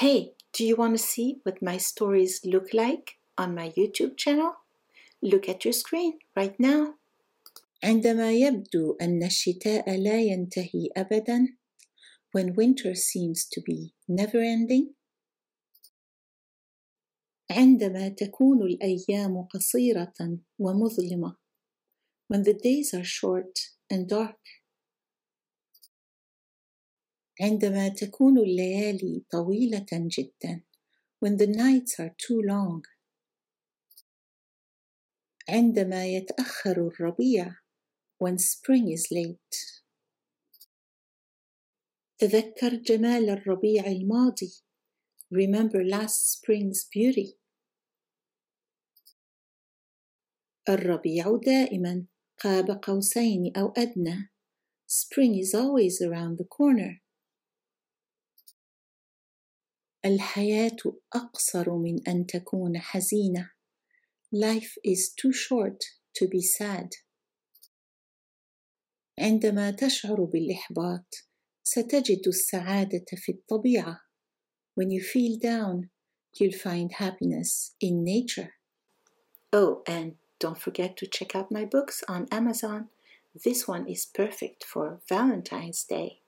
Hey, do you want to see what my stories look like on my YouTube channel? Look at your screen right now. عندما يبدو أن الشتاء لا ينتهي أبدا when winter seems to be never ending عندما تكون الأيام قصيرة ومظلمة when the days are short and dark عندما تكون الليالي طويلة جدا when the nights are too long عندما يتأخر الربيع when spring is late تذكر جمال الربيع الماضي remember last spring's beauty الربيع دائما قاب قوسين أو أدنى spring is always around the corner الحياة أقصر من أن تكون حزينة Life is too short to be sad. عندما تشعر بالإحباط ستجد السعادة في الطبيعة. When you feel down, you'll find happiness in nature. Oh, and don't forget to check out my books on Amazon. This one is perfect for Valentine's Day.